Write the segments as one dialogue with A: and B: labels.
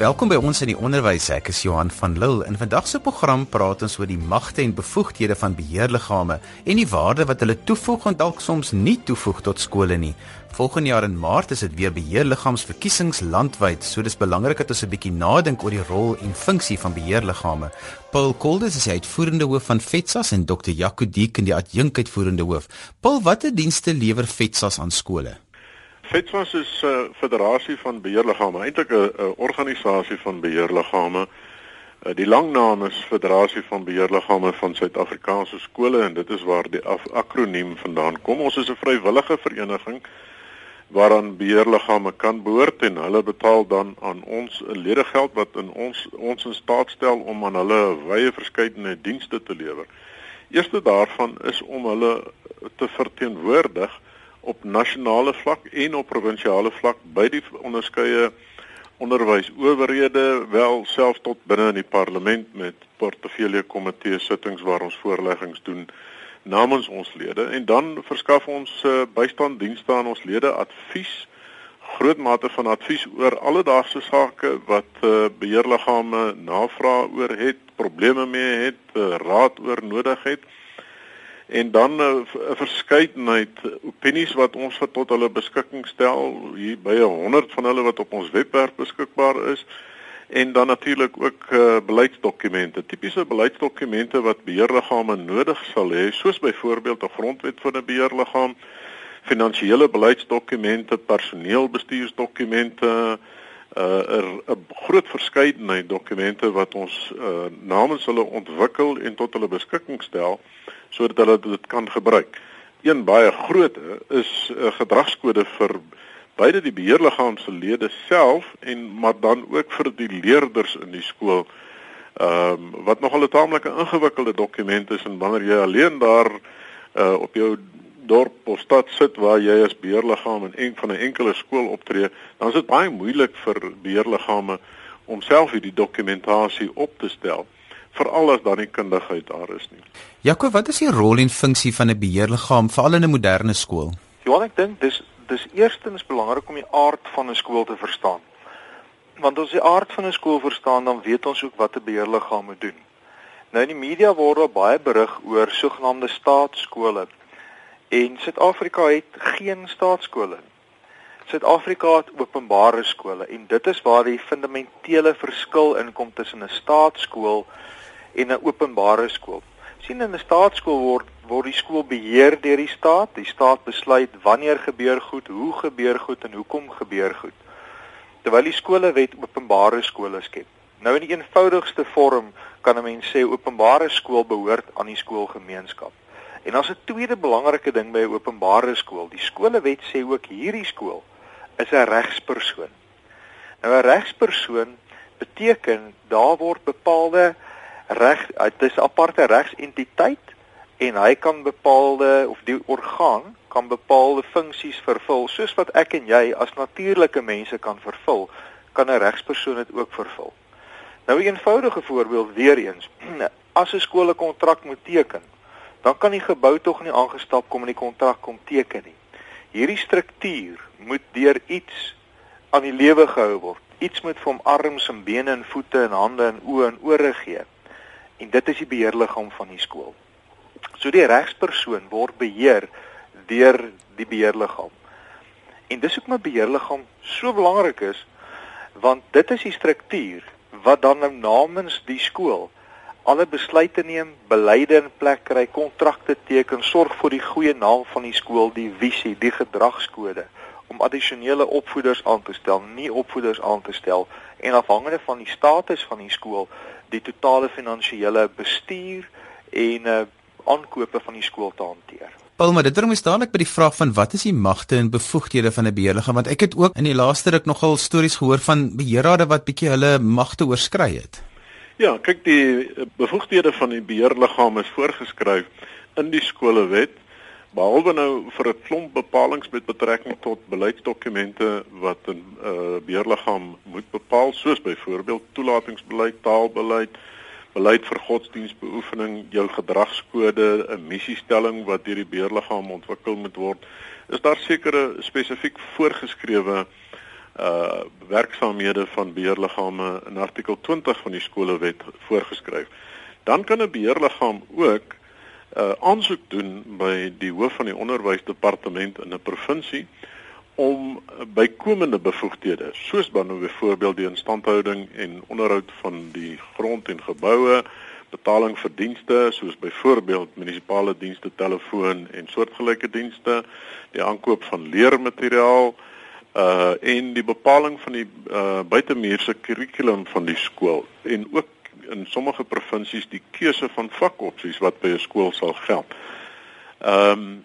A: Welkom by ons in die onderwys. Ek is Johan van Lille. In vandag se program praat ons oor die magte en bevoegdhede van beheerliggame en die waarde wat hulle toevoeg en dalk soms nie toevoeg tot skole nie. Volgende jaar in Maart is dit weer beheerliggaamsverkiesings landwyd, so dis belangrik dat ons 'n bietjie nadink oor die rol en funksie van beheerliggame. Paul Koldes is die uitvoerende hoof van FETSAS en Dr. Jaco Dieck in die adjunkuitvoerende hoof. Paul, watter dienste lewer FETSAS aan skole?
B: FETSAS is 'n uh, federasie van beheerliggame, eintlik 'n uh, organisasie van beheerliggame. Uh, die lang naam is Federasie van Beheerliggame van Suid-Afrikaanse skole en dit is waar die akroniem vandaan kom. Ons is 'n vrywillige vereniging waaraan beheerliggame kan behoort en hulle betaal dan aan ons 'n ledegeld wat in ons ons in staat stel om aan hulle wye verskeidenheid dienste te lewer. Eerste daarvan is om hulle te verteenwoordig op nasionale vlak en op provinsiale vlak by die onderskeie onderwysowerhede wel self tot binne in die parlement met portefeulje komitee sittings waar ons voorleggings doen namens ons lede. En dan verskaf ons uh, bystanddienste aan ons lede advies groot mate van advies oor alledaagse sake wat uh, beheerliggame navraag oor het probleme mee het uh, raad oor nodig het en dan 'n uh, verskeidenheid opinies wat ons vir tot hulle beskikking stel. Hier by 100 van hulle wat op ons webwerf beskikbaar is. En dan natuurlik ook uh, beleidsdokumente. Tipiese beleidsdokumente wat beheerliggame nodig sal hê soos byvoorbeeld 'n grondwet vir 'n beheerliggaam finansiële beleidsdokumente personeelbestuursdokumente 'n uh, 'n groot verskeidenheid dokumente wat ons uh, namens hulle ontwikkel en tot hulle beskikking stel sodat hulle dit kan gebruik. Een baie groot is 'n uh, gedragskode vir beide die beheerliggaam se lede self en maar dan ook vir die leerders in die skool. Ehm um, wat nogal 'n taamlike ingewikkelde dokument is en wanneer jy alleen daar uh, op jou dorp of stad sit waar jy as beheerliggaam in een van 'n enkele skool optree, dan is dit baie moeilik vir beheerliggame om self hierdie dokumentasie op te stel veral as dan nie kundigheid daar is nie.
A: Jaco, wat is die rol en funksie van 'n beheerliggaam veral in 'n moderne skool?
C: Ja, ek dink dis dis eerstens belangrik om die aard van 'n skool te verstaan. Want as jy die aard van 'n skool verstaan, dan weet ons ook wat 'n beheerliggaam moet doen. Nou in die media word daar baie berig oor sogenaamde staatskole. En Suid-Afrika het geen staatskole. Suid-Afrika het openbare skole en dit is waar die fundamentele verskil inkom tussen 'n staatskool en 'n openbare skool. sien in 'n staatskool word word die skool beheer deur die staat. Die staat besluit wanneer gebeur goed, hoe gebeur goed en hoekom gebeur goed. Terwyl die skolewet openbare skole skep. Nou in die eenvoudigste vorm kan 'n mens sê openbare skool behoort aan die skoolgemeenskap. En as 'n tweede belangrike ding by 'n openbare skool, die skolewet sê ook hierdie skool is 'n regspersoon. Nou 'n regspersoon beteken daar word bepaalde reg dit is 'n aparte regsentiteit en hy kan bepaalde of die orgaan kan bepaalde funksies vervul soos wat ek en jy as natuurlike mense kan vervul kan 'n regspersoon dit ook vervul. Nou 'n eenvoudige voorbeeld weer eens as 'n skool 'n kontrak moet teken dan kan die gebou tog nie aangestap kom en die kontrak kom teken nie. Hierdie struktuur moet deur iets aan die lewe gehou word. Iets moet vir hom arms en bene en voete en hande en oë en ore gee en dit is die beheerliggaam van die skool. So die regspersoon word beheer deur die beheerliggaam. En dis hoekom 'n beheerliggaam so belangrik is want dit is die struktuur wat dan nou namens die skool alle besluite neem, beleide in plek kry, kontrakte teken, sorg vir die goeie naam van die skool, die visie, die gedragskode om addisionele opvoeders aan te stel, nie opvoeders aan te stel en afhangende van die status van die skool die totale finansiële bestuur en uh aankope van die skool te hanteer.
A: Paul, maar dit bring my dadelik by die vraag van wat is die magte en bevoegdhede van 'n beheerliggaam want ek het ook in die laaste ruk nogal stories gehoor van beheerrade wat bietjie hulle magte oorskry het.
B: Ja, kyk die bevoegdhede van die beheerliggaam is voorgeskryf in die skolewet behalwe nou vir 'n klomp bepalinge met betrekking tot beleidsdokumente wat 'n uh, beheerliggaam moet bepaal soos byvoorbeeld toelatingsbeleid, taalbeleid, beleid vir godsdienstbeoefening, jou gedragskode, 'n missiestelling wat deur die beheerliggaam ontwikkel moet word, is daar sekere spesifiek voorgeskrewe uh werksaamhede van beheerliggame in artikel 20 van die skolewet voorgeskryf. Dan kan 'n beheerliggaam ook uh aansoek doen by die hoof van die onderwysdepartement in 'n provinsie om bykomende bevoegdhede soos dan nou byvoorbeeld die instandhouding en onderhoud van die grond en geboue, betaling vir dienste soos byvoorbeeld munisipale dienste, telefoon en soortgelyke dienste, die aankoop van leermateriaal uh en die bepaling van die uh buitemuurse kurrikulum van die skool en ook in sommige provinsies die keuse van vakopsies wat by 'n skool sal geld. Ehm um,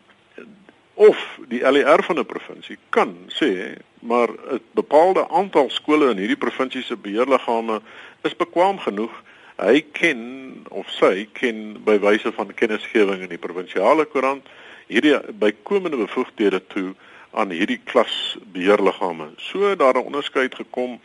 B: of die LER van 'n provinsie kan sê maar 'n bepaalde aantal skole in hierdie provinsie se beheerliggame is bekwam genoeg hy ken of sy ken by wyse van kennisgewing in die provinsiale koerant hierdie bykomende bevoegdhede toe aan hierdie klas beheerliggame. So daar 'n onderskeid gekom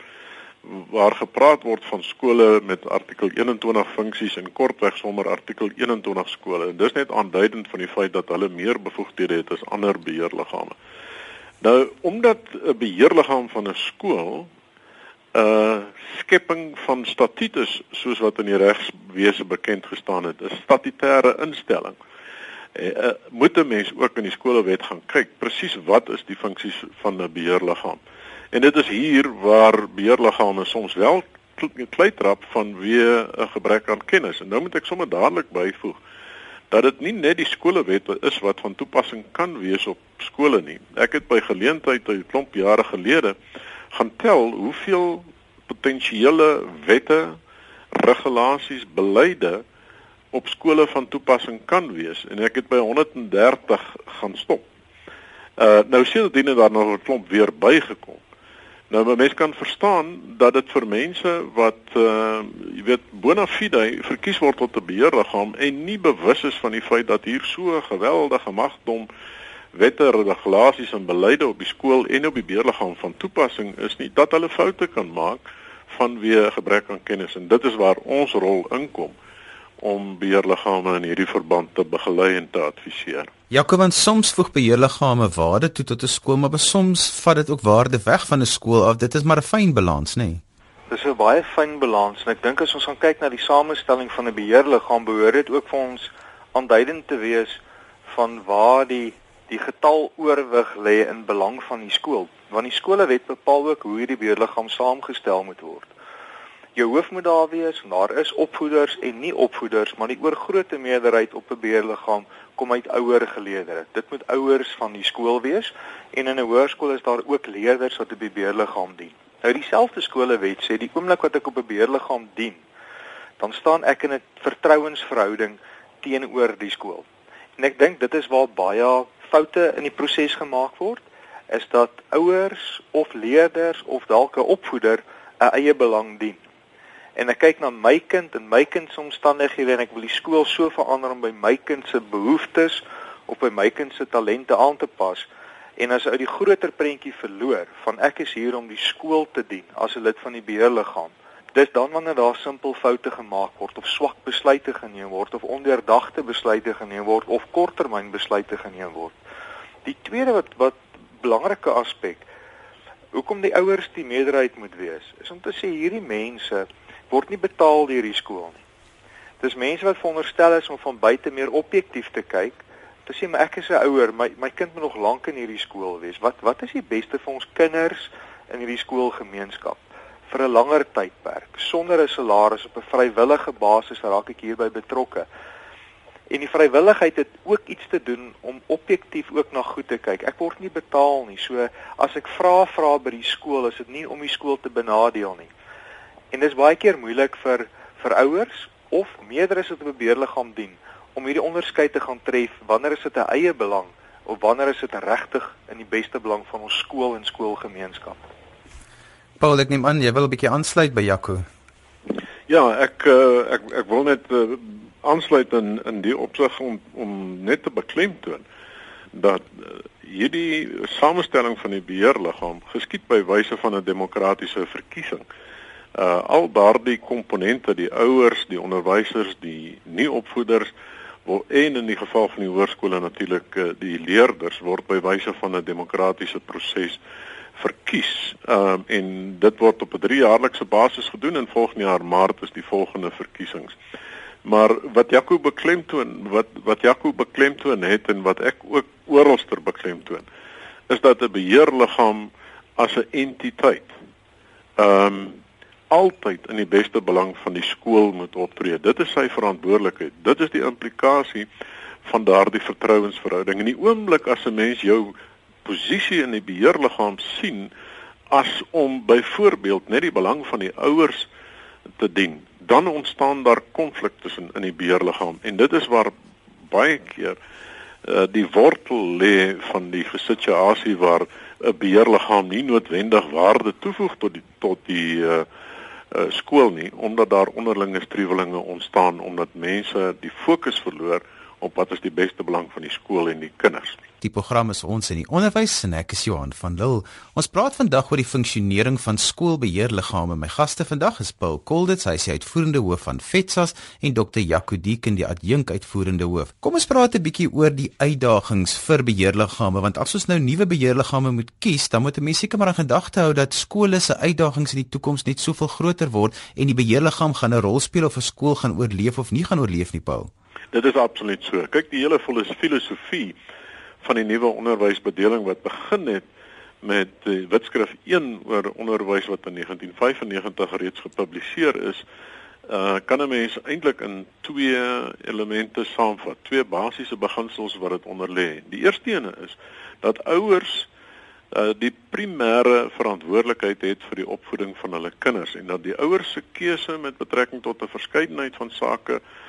B: waar gepraat word van skole met artikel 21 funksies en kortweg sommer artikel 21 skole. En dis net aanduidend van die feit dat hulle meer bevoegdhede het as ander beheerliggame. Nou, omdat 'n beheerliggaam van 'n skool 'n uh, skepping van statutus soos wat in die regswese bekend gestaan het, 'n statutêre instelling. Uh, moet 'n mens ook in die skolewet gaan kyk presies wat is die funksies van 'n beheerliggaam. En dit is hier waar beheerliggame soms wel kleitrap vanweë 'n gebrek aan kennis. En nou moet ek sommer dadelik byvoeg dat dit nie net die skolewet is wat van toepassing kan wees op skole nie. Ek het by geleentheid 'n klomp jare gelede gaan tel hoeveel potensiële wette, regulasies, beleide op skole van toepassing kan wees en ek het by 130 gaan stop. Uh nou sien dit dan nog 'n klomp weer bygekom. Nou mense kan verstaan dat dit vir mense wat uh jy weet bona fide verkies word tot 'n beheerliggaam en nie bewus is van die feit dat hier so 'n geweldige magdom wette, regulasies en beleide op die skool en op die beheerliggaam van toepassing is nie dat hulle foute kan maak vanweë gebrek aan kennis. En dit is waar ons rol inkom om beheerliggame in hierdie verband te begelei en te adviseer.
A: Jakob, soms voeg beheerliggame waarde toe tot 'n skool, maar soms vat dit ook waarde weg van 'n skool af. Dit is maar 'n fyn balans, nê? Nee?
C: Dis 'n baie fyn balans en ek dink as ons gaan kyk na die samestelling van 'n beheerliggaam, behoort dit ook vir ons aanduidend te wees van waar die die getal oorwig lê in belang van die skool. Want die skolewet bepaal ook hoe hierdie beheerliggaam saamgestel moet word jou hoof moet daar wees, daar is opvoeders en nie opvoeders, maar die oorgrootste meerderheid op 'n beheerliggaam kom uit ouer geleerders. Dit moet ouers van die skool wees en in 'n hoërskool is daar ook leerders wat op die beheerliggaam dien. Nou dieselfde skolewet sê die oomblik wat ek op 'n beheerliggaam dien, dan staan ek in 'n vertrouensverhouding teenoor die skool. En ek dink dit is waar baie foute in die proses gemaak word, is dat ouers of leerders of dalk 'n opvoeder 'n eie belang dien en ek kyk na my kind en my kind se omstandighede en ek wil die skool so verander om by my kind se behoeftes of by my kind se talente aan te pas. En as uit die groter prentjie verloor van ek is hier om die skool te dien as 'n lid van die beheerliggaam dis dan wanneer daar simpel foute gemaak word of swak besluite geneem word of ondeurdagte besluite geneem word of korttermyn besluite geneem word. Die tweede wat wat belangrike aspek hoekom die ouers die meerderheid moet wees is om te sê hierdie mense word nie betaal deur die skool nie. Dis mense wat veronderstel is om van buite meer objektief te kyk. Te sê maar ek is 'n ouer, my my kind moet nog lank in hierdie skool wees. Wat wat is die beste vir ons kinders in hierdie skoolgemeenskap vir 'n langer tydperk sonder 'n salaris op 'n vrywillige basis raak ek hierby betrokke. En die vrywilligheid het ook iets te doen om objektief ook na goed te kyk. Ek word nie betaal nie. So as ek vra vra by die skool, is dit nie om die skool te benadeel nie. En dis baie keer moeilik vir vir ouers of meerderes wat op 'n beheerliggaam dien om hierdie onderskeid te gaan tref wanneer is dit 'n eie belang of wanneer is dit regtig in die beste belang van ons skool en skoolgemeenskap.
A: Paul, ek neem aan jy wil 'n bietjie aansluit by Jaco.
B: Ja, ek uh, ek ek wil net uh, aansluit in in die opsig om om net te beklemtoon dat uh, hierdie samestelling van die beheerliggaam geskied by wyse van 'n demokratiese verkiesing uh al daardie komponente die ouers, die onderwysers, die nie opvoeders word en in die geval van die hoërskole natuurlik uh, die leerders word by wyse van 'n demokratiese proses verkies Ehm um, en dit word op 'n 3-jaarlikse basis gedoen en volgende jaar Maart is die volgende verkiesings. Maar wat Jaco beklemtoon, wat wat Jaco beklemtoon het en wat ek ook oralster beklemtoon, is dat 'n beheerliggaam as 'n entiteit ehm um, altyd in die beste belang van die skool moet optree. Dit is sy verantwoordelikheid. Dit is die implikasie van daardie vertrouensverhouding. In die oomblik as 'n mens jou posisie in die beheerliggaam sien as om byvoorbeeld net die belang van die ouers te dien, dan ontstaan daar konflik tussen in die beheerliggaam en dit is waar baie keer uh, die wortel lê van die situasie waar 'n beheerliggaam nie noodwendig waarde toevoeg tot die tot die uh, uh, skool nie omdat daar onderlinge striwelinge ontstaan omdat mense die fokus verloor op wat is die beste belang van die skool en die kinders.
A: Die program is ons in die onderwys en ek is Johan van Lille. Ons praat vandag oor die funksionering van skoolbeheerliggame. My gaste vandag is Paul Kolditz, hy is die uitvoerende hoof van FETSAS en Dr. Jaco Deeken, die adjunk uitvoerende hoof. Kom ons praat 'n bietjie oor die uitdagings vir beheerliggame want as ons nou nuwe beheerliggame moet kies, dan moet 'n mens seker maar in gedagte hou dat skole se uitdagings in die toekoms net soveel groter word en die beheerliggaam gaan 'n rol speel of 'n skool gaan oorleef of nie gaan oorleef nie, Paul.
B: Dit is absoluut so. Kyk, die hele filosofie van die nuwe onderwysbedeling wat begin het met die Wetskrif 1 oor onderwys wat in 1995 reeds gepubliseer is, uh kan 'n mens eintlik in twee elemente saamvat, twee basiese beginsels wat dit onder lê. Die eerste een is dat ouers uh die primêre verantwoordelikheid het vir die opvoeding van hulle kinders en dat die ouers se keuse met betrekking tot 'n verskeidenheid van sake uh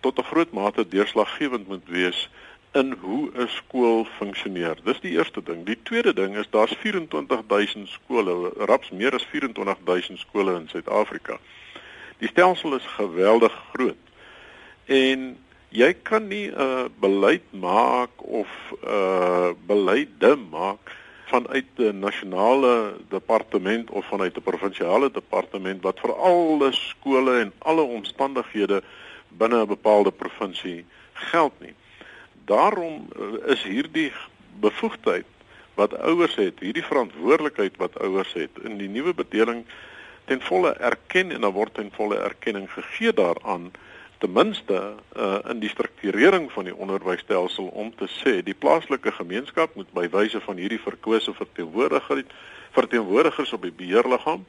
B: tot 'n groot mate deurslaggewend moet wees in hoe 'n skool funksioneer. Dis die eerste ding. Die tweede ding is daar's 24000 skole, raps meer as 24000 skole in Suid-Afrika. Die stelsel is geweldig groot. En jy kan nie 'n uh, beleid maak of 'n uh, beleide maak vanuit 'n nasionale departement of vanuit 'n provinsiale departement wat vir alle skole en alle omstandighede binne 'n bepaalde provinsie geld nie. Daarom eh, is hierdie bevoegdheid wat ouers het, hierdie verantwoordelikheid wat ouers het in die nuwe bedeling ten volle erken en dan word ten volle erkenning gegee daaraan ten minste uh, in die strukturering van die onderwysstelsel om te sê die plaaslike gemeenskap moet by wyse van hierdie verkose verteenwoordigers verteenwoordigers op die beheerliggaam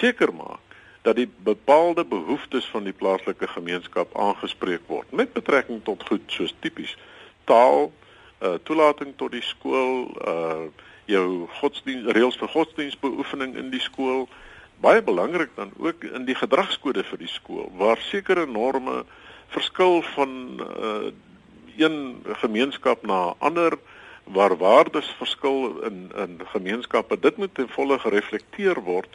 B: seker maak dat die bepaalde behoeftes van die plaaslike gemeenskap aangespreek word met betrekking tot goed soos tipies taal, uh toelating tot die skool, uh jou godsdienst reëls vir godsdienstbeoefening in die skool, baie belangrik dan ook in die gedragskode vir die skool waar sekere norme verskil van uh een gemeenskap na ander waar waardes verskil in in gemeenskappe. Dit moet ten volle gereflekteer word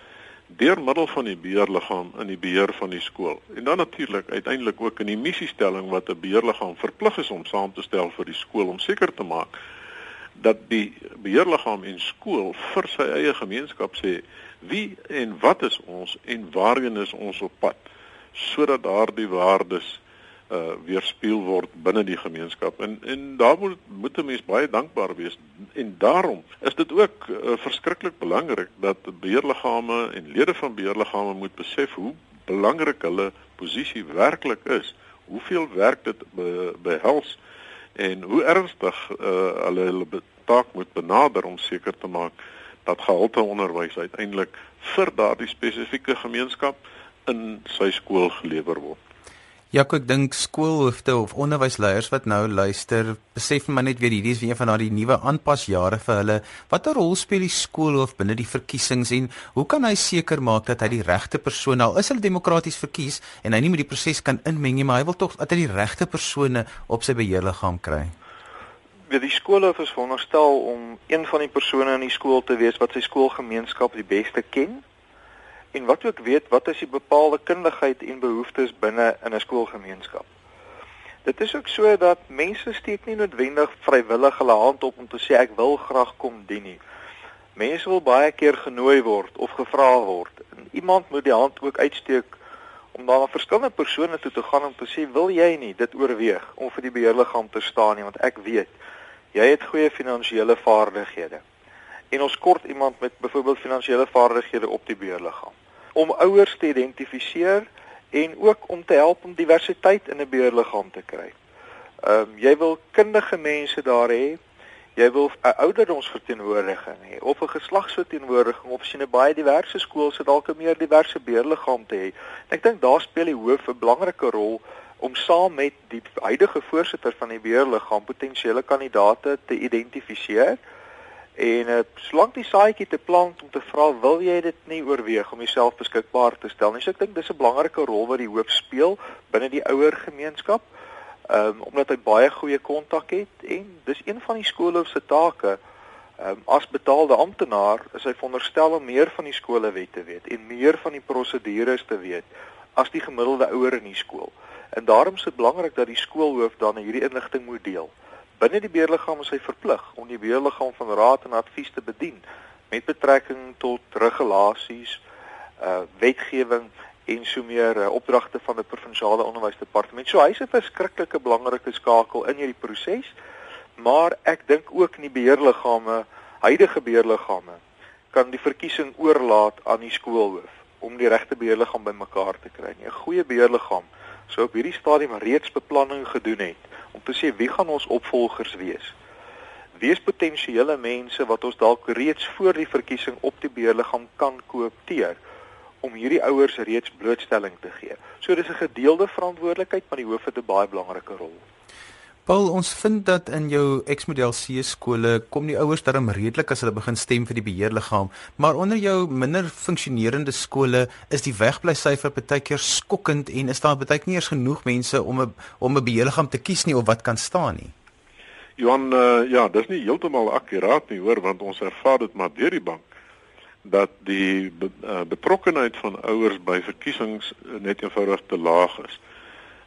B: deur middel van die beheerliggaam in die beheer van die skool. En dan natuurlik uiteindelik ook in die missiestelling wat 'n beheerliggaam verplig is om saam te stel vir die skool om seker te maak dat die beheerliggaam en skool vir sy eie gemeenskap sê wie en wat is ons en waarheen is ons op pad sodat daardie waardes uh weerspieël word binne die gemeenskap. En en daar moet moet 'n mens baie dankbaar wees. En daarom is dit ook uh, verskriklik belangrik dat beheerliggame en lede van beheerliggame moet besef hoe belangrik hulle posisie werklik is. Hoeveel werk dit be, behels en hoe ernstig uh, hulle hulle taak moet benader om seker te maak dat gehalte onderwys uiteindelik vir daardie spesifieke gemeenskap in sy skool gelewer word
A: Ja, ek dink skoolhoofde of onderwysleiers wat nou luister, besef maar net weer hierdie is een van daardie nuwe aanpasjare vir hulle. Watter rol speel die skoolhoof binne die verkiesings en hoe kan hy seker maak dat hy die regte persoon al is hulle demokraties verkies en hy nie met die proses kan inmeng nie, maar hy wil tog dat hy die regte persone op sy beheerliggaam kry?
C: Wie die skoolhoof is veronderstel om een van die persone in die skool te wees wat sy skoolgemeenskap die beste ken en wat ook weet wat is die bepaalde kundigheid en behoeftes binne in 'n skoolgemeenskap. Dit is ook so dat mense steek nie noodwendig vrywillig hulle hand op om te sê ek wil graag kom dien nie. Mense wil baie keer genooi word of gevra word. En iemand moet die hand ook uitsteek om dan na verskillende persone toe te gaan om te sê wil jy nie dit oorweeg om vir die beheerliggaam te staan nie want ek weet jy het goeie finansiële vaardighede en ons kort iemand met byvoorbeeld finansiële vaardighede op die beheerliggaam om ouers te identifiseer en ook om te help om diversiteit in 'n beheerliggaam te kry. Ehm um, jy wil kundige mense daar hê. Jy wil 'n ouderdomsverteenwoordiging hê of 'n geslagsverteenwoordiging of sien 'n baie diverse skool se dalk 'n meer diverse beheerliggaam te hê. Ek dink daar speel die hoof 'n belangrike rol om saam met die huidige voorsitter van die beheerliggaam potensiële kandidaate te identifiseer en uh, solank die saadjie te plant om te vra wil jy dit nie oorweeg om jouself beskikbaar te stel nie. So ek dink dis 'n belangrike rol wat die hoof speel binne die ouer gemeenskap. Ehm um, omdat hy baie goeie kontak het en dis een van die skoolhoof se take. Ehm um, as betaalde amptenaar is hy veronderstel om meer van die skolewet te weet en meer van die prosedures te weet as die gemiddelde ouer in die skool. En daarom is dit belangrik dat die skoolhoof dan hierdie inligting moet deel. Binne die beheerliggaam is hy verplig om die beheerliggaam van raad en advies te bedien met betrekking tot regulasies, uh wetgewing en so meer uh, opdragte van die provinsiale onderwysdepartement. So hy's 'n verskriklike belangrike skakel in hierdie proses. Maar ek dink ook in die beheerliggame, huidige beheerliggame, kan die verkiesing oorlaat aan die skoolhoof om die regte beheerliggaam bymekaar te kry. 'n Goeie beheerliggaam sou op hierdie stadium reeds beplanning gedoen het om te sê wie gaan ons opvolgers wees. Wie is potensiële mense wat ons dalk reeds voor die verkiesing op die beheerliggaam kan koopteer om hierdie ouers reeds blootstelling te gee. So dis 'n gedeelde verantwoordelikheid, maar die hoof het 'n baie belangrike rol.
A: Paul, ons vind dat in jou X-model C skole kom die ouers darm redelik as hulle begin stem vir die beheerliggaam, maar onder jou minder funksionerende skole is die wegbly syfer baie keer skokkend en is daar baie keer nie eens genoeg mense om 'n om 'n beheerliggaam te kies nie of wat kan staan nie.
B: Johan, uh, ja, dis nie heeltemal akkuraat nie hoor, want ons ervaar dit maar deur die bank dat die be, uh, betrokkenheid van ouers by verkiesings net eenvoudig te laag is.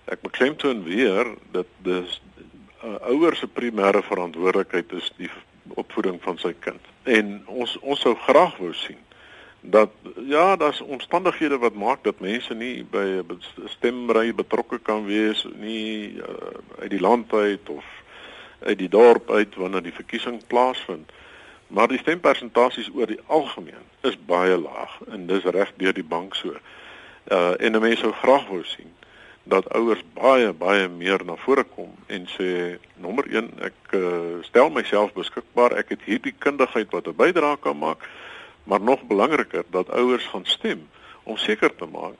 B: Ek beklemtoon weer dat dis uh, ouers se primêre verantwoordelikheid is die opvoeding van sy kind. En ons ons sou graag wou sien dat ja, daar's omstandighede wat maak dat mense nie by 'n stemry betrokke kan wees nie uh, uit die land uit of uit die dorp uit wanneer die verkiesing plaasvind. Maar die stempersentasies oor die algemeen is baie laag en dis reg deur die bank so. Uh en mense sou graag wou sien dat ouers baie baie meer na vore kom en sê nommer 1 ek uh, stel myself beskikbaar. Ek het hierdie kundigheid wat 'n bydrae kan maak maar nog belangriker dat ouers gaan stem om seker te maak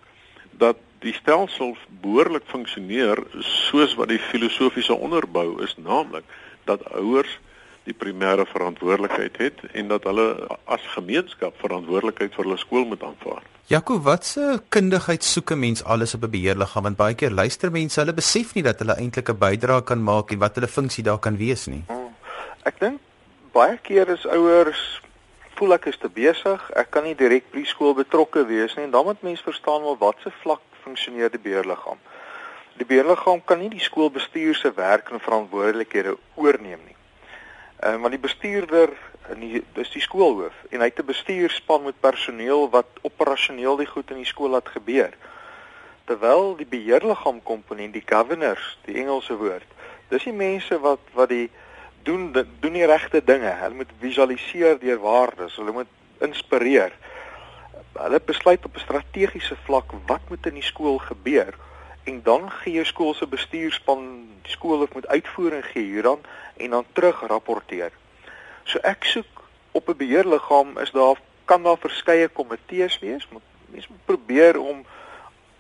B: dat die stelsel behoorlik funksioneer soos wat die filosofiese onderbou is naamlik dat ouers die primêre verantwoordelikheid het en dat hulle as gemeenskap verantwoordelikheid vir hulle skool moet aanvaar.
A: Jaco, watse kundigheid soek 'n mens alles op 'n beheerliggaam want baie keer luister mense, hulle besef nie dat hulle eintlik 'n bydrae kan maak en wat hulle funksie daar kan wees nie. Hmm.
C: Ek dink baie keer is ouers voel ek is te besig, ek kan nie direk by die skool betrokke wees nie en dan moet mens verstaan wel watse vlak funksioneer die beheerliggaam. Die beheerliggaam kan nie die skoolbestuur se werk en verantwoordelikhede oorneem nie. Ehm uh, want die bestuurder in die dis die skoolhoof en hy het 'n bestuurspan met personeel wat operasioneel die goed in die skool laat gebeur. Terwyl die beheerliggaam komponent, die governors, die Engelse woord, dis die mense wat wat die doen doen die regte dinge. Hulle moet visualiseer deur waardes, hulle moet inspireer. Hulle besluit op 'n strategiese vlak wat moet in die skool gebeur en dan gee jou skool se bestuurspan die skool moet uitvoering gee hierdan en dan terug rapporteer. So ek soek op 'n beheerliggaam is daar kan daar verskeie komitees wees. Mens moet probeer om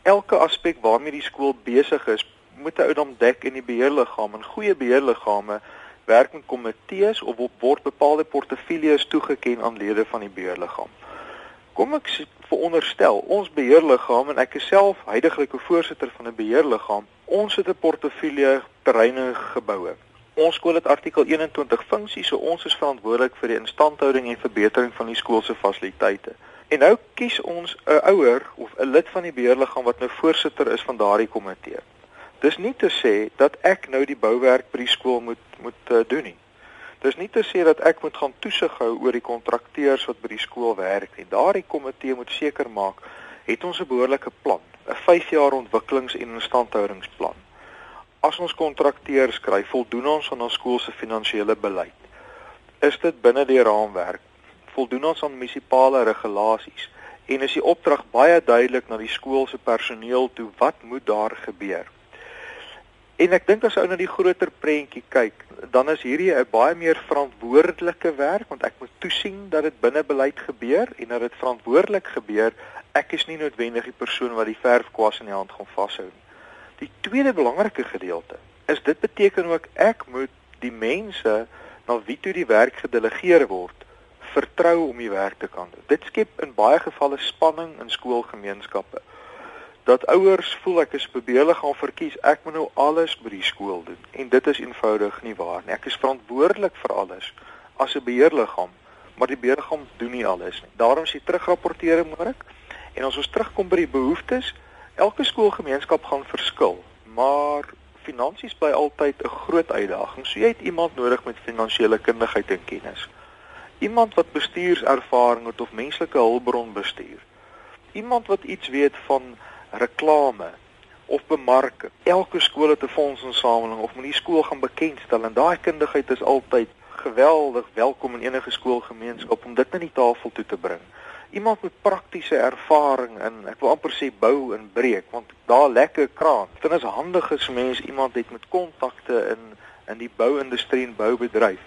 C: elke aspek waarmee die skool besig is, moet ou dan dek in die beheerliggaam. En goeie beheerliggame werk met komitees of word bepaalde portefeuilles toegeken aan lede van die beheerliggaam. Kom ek veronderstel ons beheerliggaam en ek is self huidigelike voorsitter van 'n beheerliggaam. Ons het 'n portefeulje terreine geboue. Ons skool het artikel 21 funksies, so ons is verantwoordelik vir die instandhouding en verbetering van die skool se fasiliteite. En nou kies ons 'n ouer of 'n lid van die beheerliggaam wat nou voorsitter is van daardie komitee. Dis nie te sê dat ek nou die bouwerk by die skool moet moet uh, doen nie. Dis nie te sê dat ek moet gaan toesig hou oor die kontrakteurs wat by die skool werk nie. Daardie komitee moet seker maak het ons 'n behoorlike plan, 'n 5 jaar ontwikkelings- en instandhoudingsplan as ons kontrakteurs kry, voldoen ons aan ons skool se finansiële beleid? Is dit binne die raamwerk? voldoen ons aan munisipale regulasies en is die opdrag baie duidelik na die skool se personeel toe wat moet daar gebeur. En ek dink as ou na die groter prentjie kyk, dan is hierdie 'n baie meer verantwoordelike werk want ek moet toesien dat dit binne beleid gebeur en dat dit verantwoordelik gebeur. Ek is nie noodwendig die persoon wat die verfkwas in die hand gaan vashou nie. Die tweede belangrike gedeelte is dit beteken ook ek moet die mense na wie toe die werk gedelegeer word vertrou om die werk te kan doen. Dit skep in baie gevalle spanning in skoolgemeenskappe. Dat ouers voel ek is bebeelig gaan verkies, ek moet nou alles by die skool doen en dit is eenvoudig nie waar nie. Ek is verantwoordelik vir alles as 'n beheerliggaam, maar die beheerliggaam doen nie alles nie. Daarom is die terugrapportering belangrik. En as ons terugkom by die behoeftes, elke skoolgemeenskap gaan verskil, maar finansies bly altyd 'n groot uitdaging. So jy het iemand nodig met finansiële kundigheid en kennis iemand wat bestuurservaring het of menslike hulpbron bestuur. Iemand wat iets weet van reklame of bemarking. Elke skool het 'n fondsinsameling of moet die skool gaan bekendstel en daai kundigheid is altyd geweldig welkom in enige skoolgemeenskap om dit na die tafel toe te bring. Iemand met praktiese ervaring in ek wil amper sê bou en breek want daar lekker kraan. Dit is handig as mens iemand het met kontakte in in die bouindustrie en boubedryf.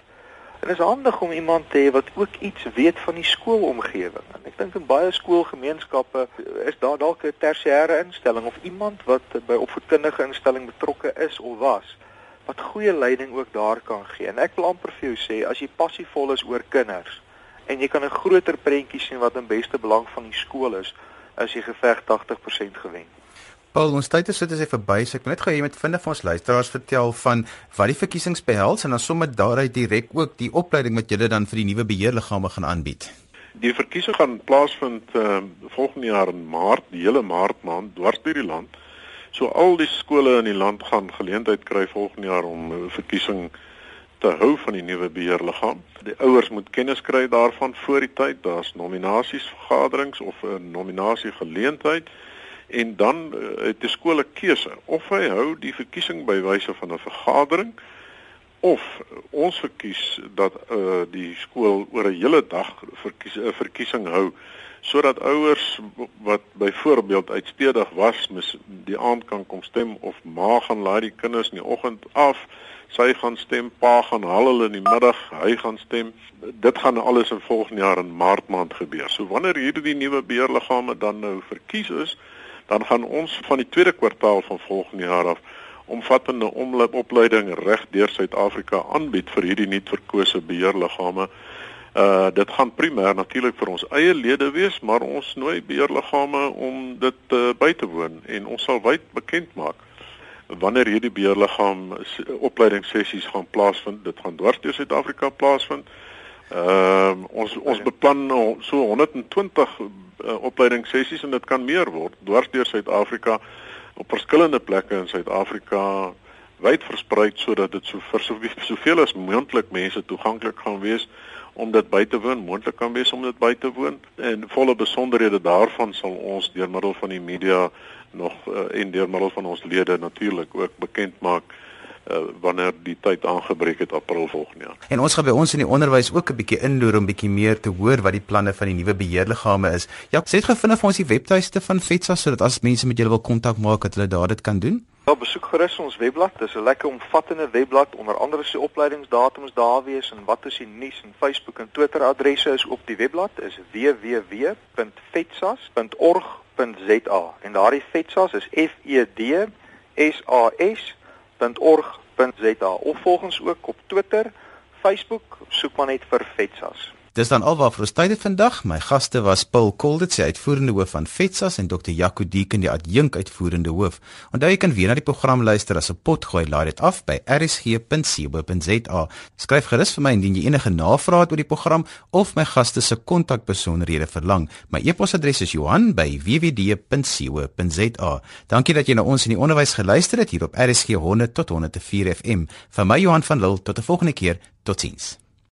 C: En dit is handig om iemand te hê wat ook iets weet van die skoolomgewing. En ek dink in baie skoolgemeenskappe is daar dalk 'n tersiêre instelling of iemand wat by opvoedkundige instelling betrokke is of was wat goeie leiding ook daar kan gee. En ek wil amper vir jou sê as jy passievol is oor kinders en jy kan 'n groter prentjie sien wat in beste belang van die skool is, as jy geveg 80% gewen.
A: Paul, ons tyd is dit is verby. So ek wil net gou hê jy moet vind vir ons luisteraars vertel van wat die verkiesings behels en dan sommer daaruit direk ook die opleiding wat julle dan vir die nuwe beheerliggame gaan aanbied.
B: Die verkiesing gaan plaasvind uh, volgende jaar in Maart, die hele Maart maand dwars deur die land. So al die skole in die land gaan geleentheid kry volgende jaar om 'n verkiesing te hou van die nuwe beheerliggaam. Die ouers moet kennis kry daarvan voor die tyd. Daar's nominasies vergaderings of 'n nominasie geleentheid en dan uh, het die skool 'n keuse of hy hou die verkiesing by wyse van 'n vergadering of ons verkies dat uh, die skool oor 'n hele dag verkies 'n verkiesing hou sodat ouers wat byvoorbeeld uitstedig was mis die aand kan kom stem of ma gaan laai die kinders in die oggend af sy gaan stem pa gaan haal hulle in die middag hy gaan stem. Dit gaan alles in volgende jaar in maart maand gebeur. So wanneer hierdie nuwe beheerliggame dan nou verkies is dan gaan ons van die tweede kwartaal van volgende jaar af omvattende opleiding reg deur Suid-Afrika aanbied vir hierdie nuut verkose beheerliggame. Uh dit gaan primêr natuurlik vir ons eie lede wees, maar ons nooi beheerliggame om dit uh, by te woon en ons sal wyd bekend maak wanneer hierdie beheerliggaam opleidingssessies gaan plaasvind. Dit gaan dwars deur Suid-Afrika plaasvind. Ehm uh, ons ons beplan so 120 uh, opleidingssessies en dit kan meer word dwars deur Suid-Afrika op verskillende plekke in Suid-Afrika wyd versprei sodat dit so vir so, soveel as moontlik mense toeganklik gaan wees om dit by te woon, moontlik kan wees om dit by te woon. En volle besonderhede daarvan sal ons deur middel van die media nog uh, en deur middel van ons lede natuurlik ook bekend maak uh, wanneer die tyd aangebreek het april volgende jaar.
A: En ons gaan by ons in die onderwys ook 'n bietjie inloer om bietjie meer te hoor wat die planne van die nuwe beheerliggame is. Ja, sê dit gevind vir ons die webtuiste van FETSA sodat as mense met julle wil kontak maak dat hulle daar dit kan doen.
C: Ja, besoek gerus ons webblad. Dit is 'n lekker omvattende webblad onder andere se opleidingsdatums daar wees en wat is die nuus en Facebook en Twitter adresse is op die webblad is www.fetsas.org.za en daardie FETSAS is F E D S A S www.org.za of volg ons ook op Twitter, Facebook, soek maar net vir Vetsas.
A: Dis dan alwaar vir ons tyd het vandag. My gaste was Paul Kolditz, die uitvoerende hoof van FETSAS en Dr. Jaco Deeken, die adjunk uitvoerende hoof. Onthou jy kan weer na die program luister as 'n potgooi. Laai dit af by rsg.co.za. Skryf gerus vir my indien jy enige navrae het oor die program of my gaste se kontakbesonderhede verlang. My e-posadres is Johan@wwd.co.za. Dankie dat jy na ons in die onderwys geluister het hier op RSG 100 tot 104 FM. Vir my Johan van Lille tot 'n volgende keer. Totsiens.